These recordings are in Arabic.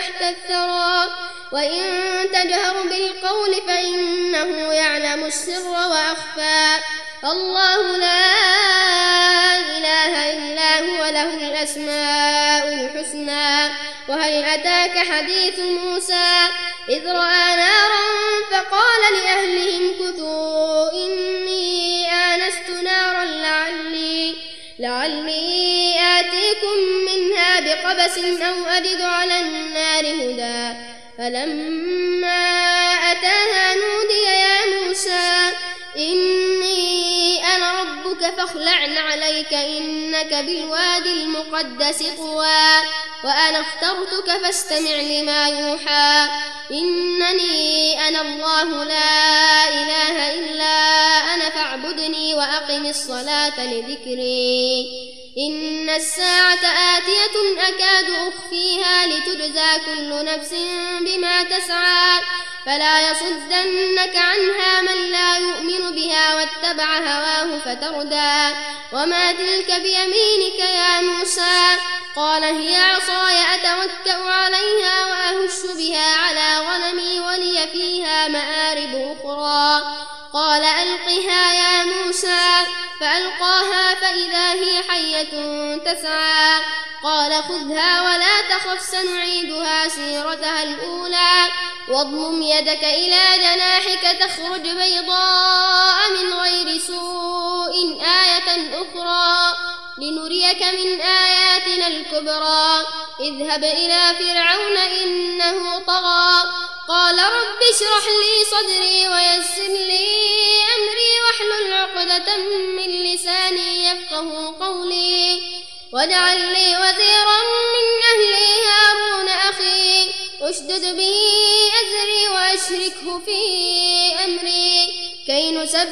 تحت الثرى. وإن تجهر بالقول فإنه يعلم السر وأخفى. الله لا إله إلا هو له الأسماء الحسنى. وهل أتاك حديث موسى؟ إذ رأى نارا فقال لأهلهم كثوا إني آنست نارا لعلي لعلي بقبس أو أجد على النار هدى. فلما أتاها نودي يا موسى إني أنا ربك فاخلع عليك إنك بالوادي المقدس طوى. وأنا اخترتك فاستمع لما يوحى. إنني أنا الله لا إله إلا أنا فاعبدني وأقم الصلاة لذكري. إن الساعة آتية أكاد أخفيها لتجزى كل نفس بما تسعى. فلا يصدنك عنها من لا يؤمن بها واتبع هواه فتردى. وما تلك بيمينك يا موسى؟ قال هي عصاي أتوكأ عليها وأهش بها تسعى قال خذها ولا تخف سنعيدها سيرتها الأولى. واضمم يدك إلى جناحك تخرج بيضاء من غير سوء آية أخرى. لنريك من آياتنا الكبرى. اذهب إلى فرعون إنه طغى. قال رب اشرح لي صدري ويسر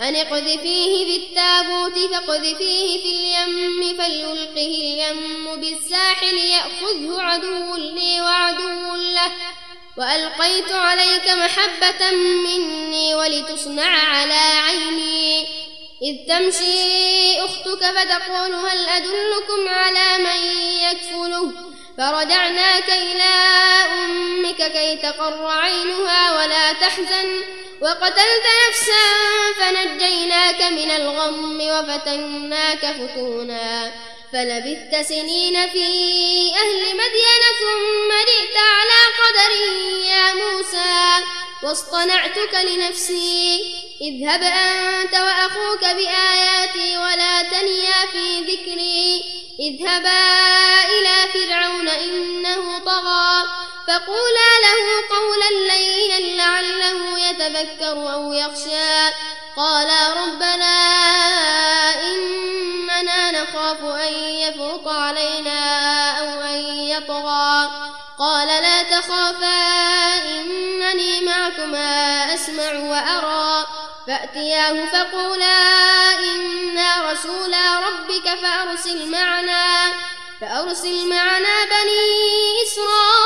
أن اقذفيه بالتابوت فاقذفيه في اليم فليلقه اليم بالساحل يأخذه عدو لي وعدو له. وألقيت عليك محبة مني ولتصنع على عيني. إذ تمشي أختك فتقول هل أدلكم على من يكفله؟ فرجعناك إلى أمك كي تقر عينها ولا تحزن. وقتلت نفسا فنجيناك من الغم وفتناك فتونا فلبثت سنين في أهل مدين ثم جئت على قدر يا موسى واصطنعتك لنفسي. اذهب أنت وأخوك بآياتي ولا تنيا في ذكري. اذهبا إلى فرعون إنه طغى. فقولا له قولا لينا لعله يتذكر أو يخشى. قالا ربنا إننا نخاف أن يفرط علينا أو أن يطغى. قال لا تخافا إنني معكما أسمع وأرى. فأتياه فقولا إنا رسولا ربك فأرسل معنا فأرسل معنا بني إسرائيل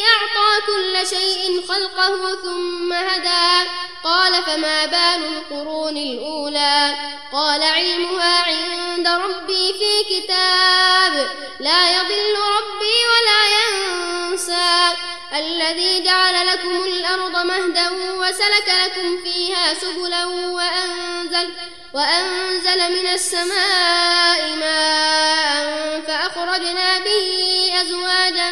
كل شيء خلقه ثم هدى. قال فما بال القرون الأولى؟ قال علمها عند ربي في كتاب. لا يضل ربي ولا ينسى. الذي جعل لكم الأرض مهدا وسلك لكم فيها سبلا وأنزل, وأنزل من السماء ماء فأخرجنا به أزواجا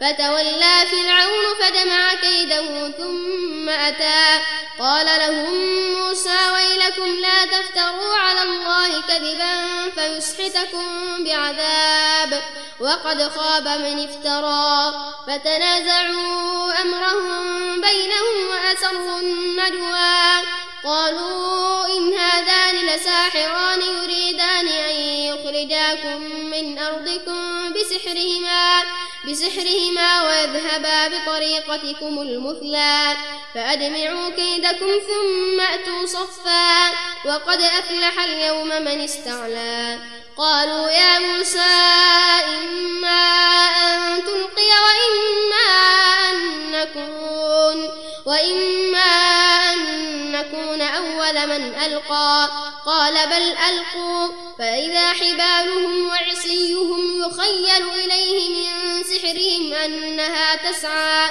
فتولى فرعون فجمع كيده ثم أتى. قال لهم موسى ويلكم لا تفتروا على الله كذبا فيسحتكم بعذاب وقد خاب من افترى. فتنازعوا أمرهم بينهم وأسروا النجوى. قالوا إن هذان لساحران يريدان أن يخرجاكم من أرضكم بسحرهما بسحرهما ويذهبا بطريقتكم المثلى. فأجمعوا كيدكم ثم أتوا صفا. وقد أفلح اليوم من استعلى. قالوا يا موسى إما أن تلقي وإما أن نكون. وإما أن نكون أول من ألقى. قال بل ألقوا. فإذا حبالهم وعصيهم يخيل إليه من سحرهم أنها تسعى.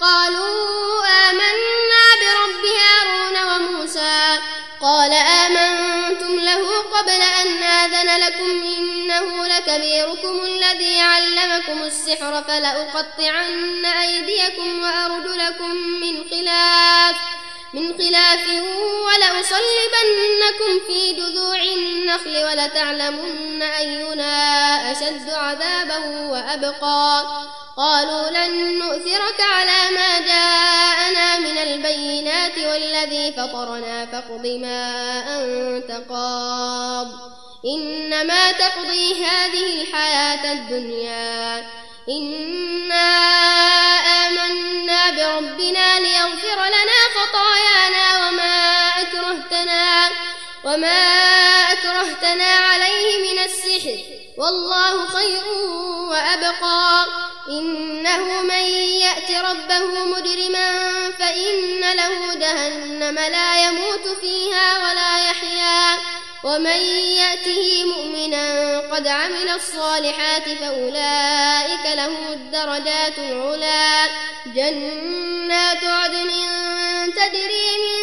قالوا آمنا برب هارون وموسى. قال آمنتم له قبل أن آذن لكم إنه لكبيركم الذي علمكم السحر فلأقطعن أيديكم وأرجلكم من خلاف من خلاف ولأصلبنكم في جذوع النخل ولتعلمن أينا أشد عذابا وأبقى. قالوا لن نؤثرك على ما جاءنا من البينات والذي فطرنا فاقض ما أنت قاض. إنما تقضي هذه الحياة الدنيا. إنا آمنا بربنا ليغفر لنا خطايانا وما أكرهتنا وما أكرهتنا عليه من السحر. والله خير وأبقى. إنه من يأت ربه مجرما فإن له جهنم لا يموت فيها ولا يحيا. ومن يأته مؤمنا قد عمل الصالحات فأولئك لهم الدرجات العلا. جنات عدن تجري من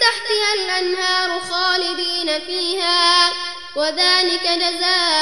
تحتها الأنهار خالدين فيها. وذلك جزاء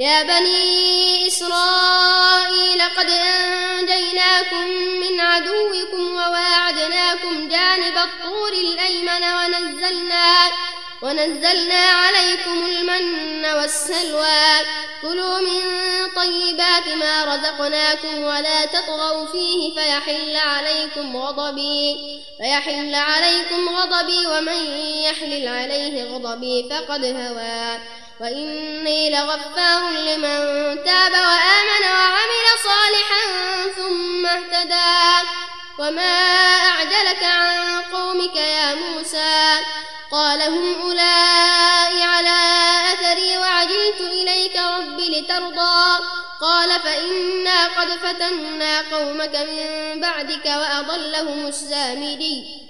يا بني إسرائيل قد أنجيناكم من عدوكم وواعدناكم جانب الطور الأيمن ونزلنا ونزلنا عليكم المن والسلوى. كلوا من طيبات ما رزقناكم ولا تطغوا فيه فيحل عليكم غضبي فيحل عليكم غضبي ومن يحلل عليه غضبي فقد هوى. وإني لغفار لمن تاب وآمن وعمل صالحا ثم اهتدى. وما أعجلك عن قومك يا موسى؟ قال هم أولئك على أثري وعجلت إليك رب لترضى. قال فإنا لقد فتنا قومك من بعدك وأضلهم السامري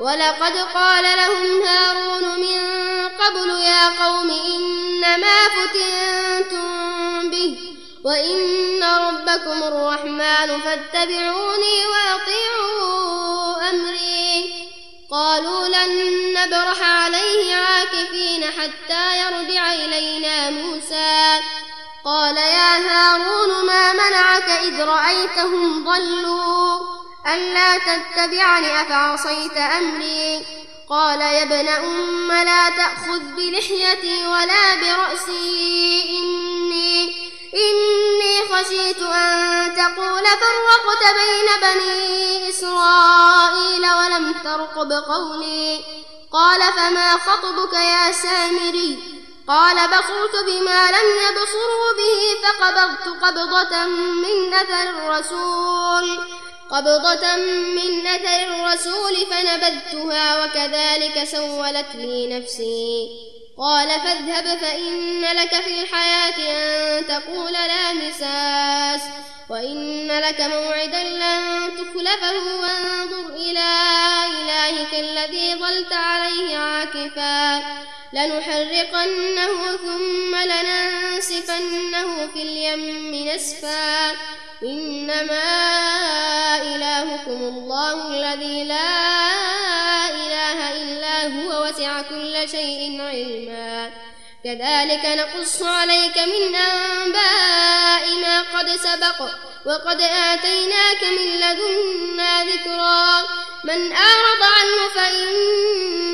ولقد قال لهم هارون من قبل يا قوم إنما فتنتم به وإن ربكم الرحمن فاتبعوني وأطيعوا أمري. قالوا لن نبرح عليه عاكفين حتى يرجع إلينا موسى. قال يا هارون ما منعك إذ رأيتهم ضلوا؟ ألا تتبعني أفعصيت أمري؟ قال يا ابن أم لا تأخذ بلحيتي ولا برأسي. إني إني خشيت أن تقول فرقت بين بني إسرائيل ولم ترقب قولي. قال فما خطبك يا سامري؟ قال بصرت بما لم يبصروا به فقبضت قبضة من أثر الرسول. قبضة من أثر الرسول فنبذتها وكذلك سولت لي نفسي. قال فاذهب فإن لك في الحياة أن تقول لا مساس وإن لك موعدا لن تخلفه وانظر إلى إلهك الذي ظلت عليه عاكفا. لنحرقنه ثم لننسفنه في اليم نسفا. إنما إلهكم الله الذي لا إله إلا هو وسع كل شيء علما. كذلك نقص عليك من أنباء ما قد سبق وقد آتيناك من لدنا ذكرا. من أعرض عنه فإنه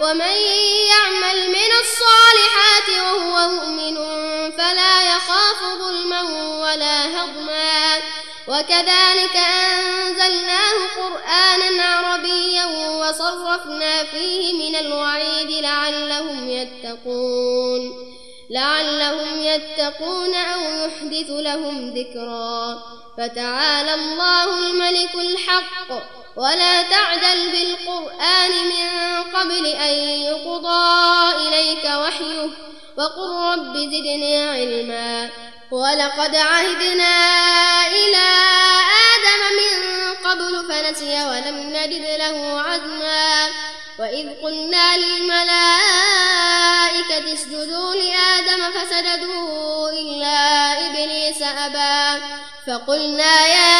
ومن يعمل من الصالحات وهو مؤمن فلا يخاف ظلما ولا هضما. وكذلك أنزلناه قرآنا عربيا وصرفنا فيه من الوعيد لعلهم يتقون. لعلهم يتقون أو يحدث لهم ذكرا. فتعالى الله الملك الحق. ولا تعجل بالقرآن من قبل أن يقضى إليك وحيه وقل رب زدني علما ولقد عهدنا إلى آدم من قبل فنسي ولم نجد له عزما وإذ قلنا للملائكة اسجدوا لآدم فسجدوا إلا إبليس أبى فقلنا يا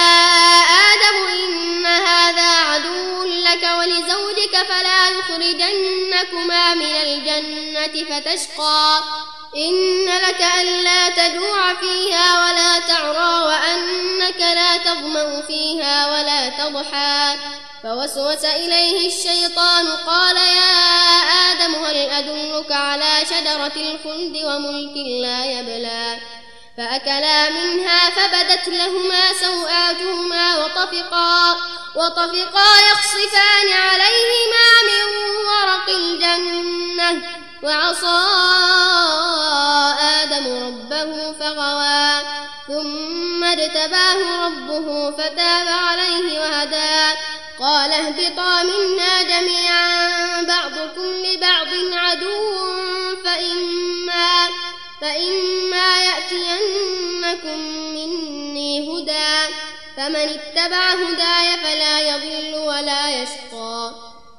من الجنة فتشقى. إن لك ألا تجوع فيها ولا تعرى وأنك لا تظمأ فيها ولا تضحى. فوسوس إليه الشيطان قال يا آدم هل أدلك على شجرة الخلد وملك لا يبلى. فأكلا منها فبدت لهما سوآتهما وطفقا وطفقا يخصفان عليهما من ورق الجنة وعصى آدم ربه فغوى ثم اجتباه ربه فتاب عليه وهدى قال اهبطا منا جميعا بعضكم لبعض عدو فإما, فإما يأتينكم مني هدى فمن اتبع هداي فلا يضل ولا يشقى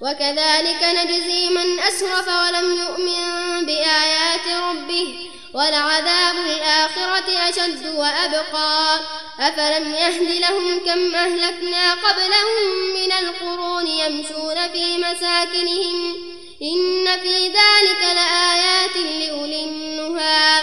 وكذلك نجزي من أسرف ولم يؤمن بآيات ربه ولعذاب الآخرة أشد وأبقى. أفلم يهد لهم كم أهلكنا قبلهم من القرون يمشون في مساكنهم؟ إن في ذلك لآيات لأولي النهى.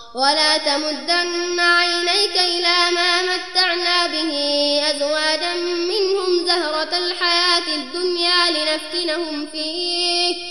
ولا تمدن عينيك إلى ما متعنا به أزواجا منهم زهرة الحياة الدنيا لنفتنهم فيه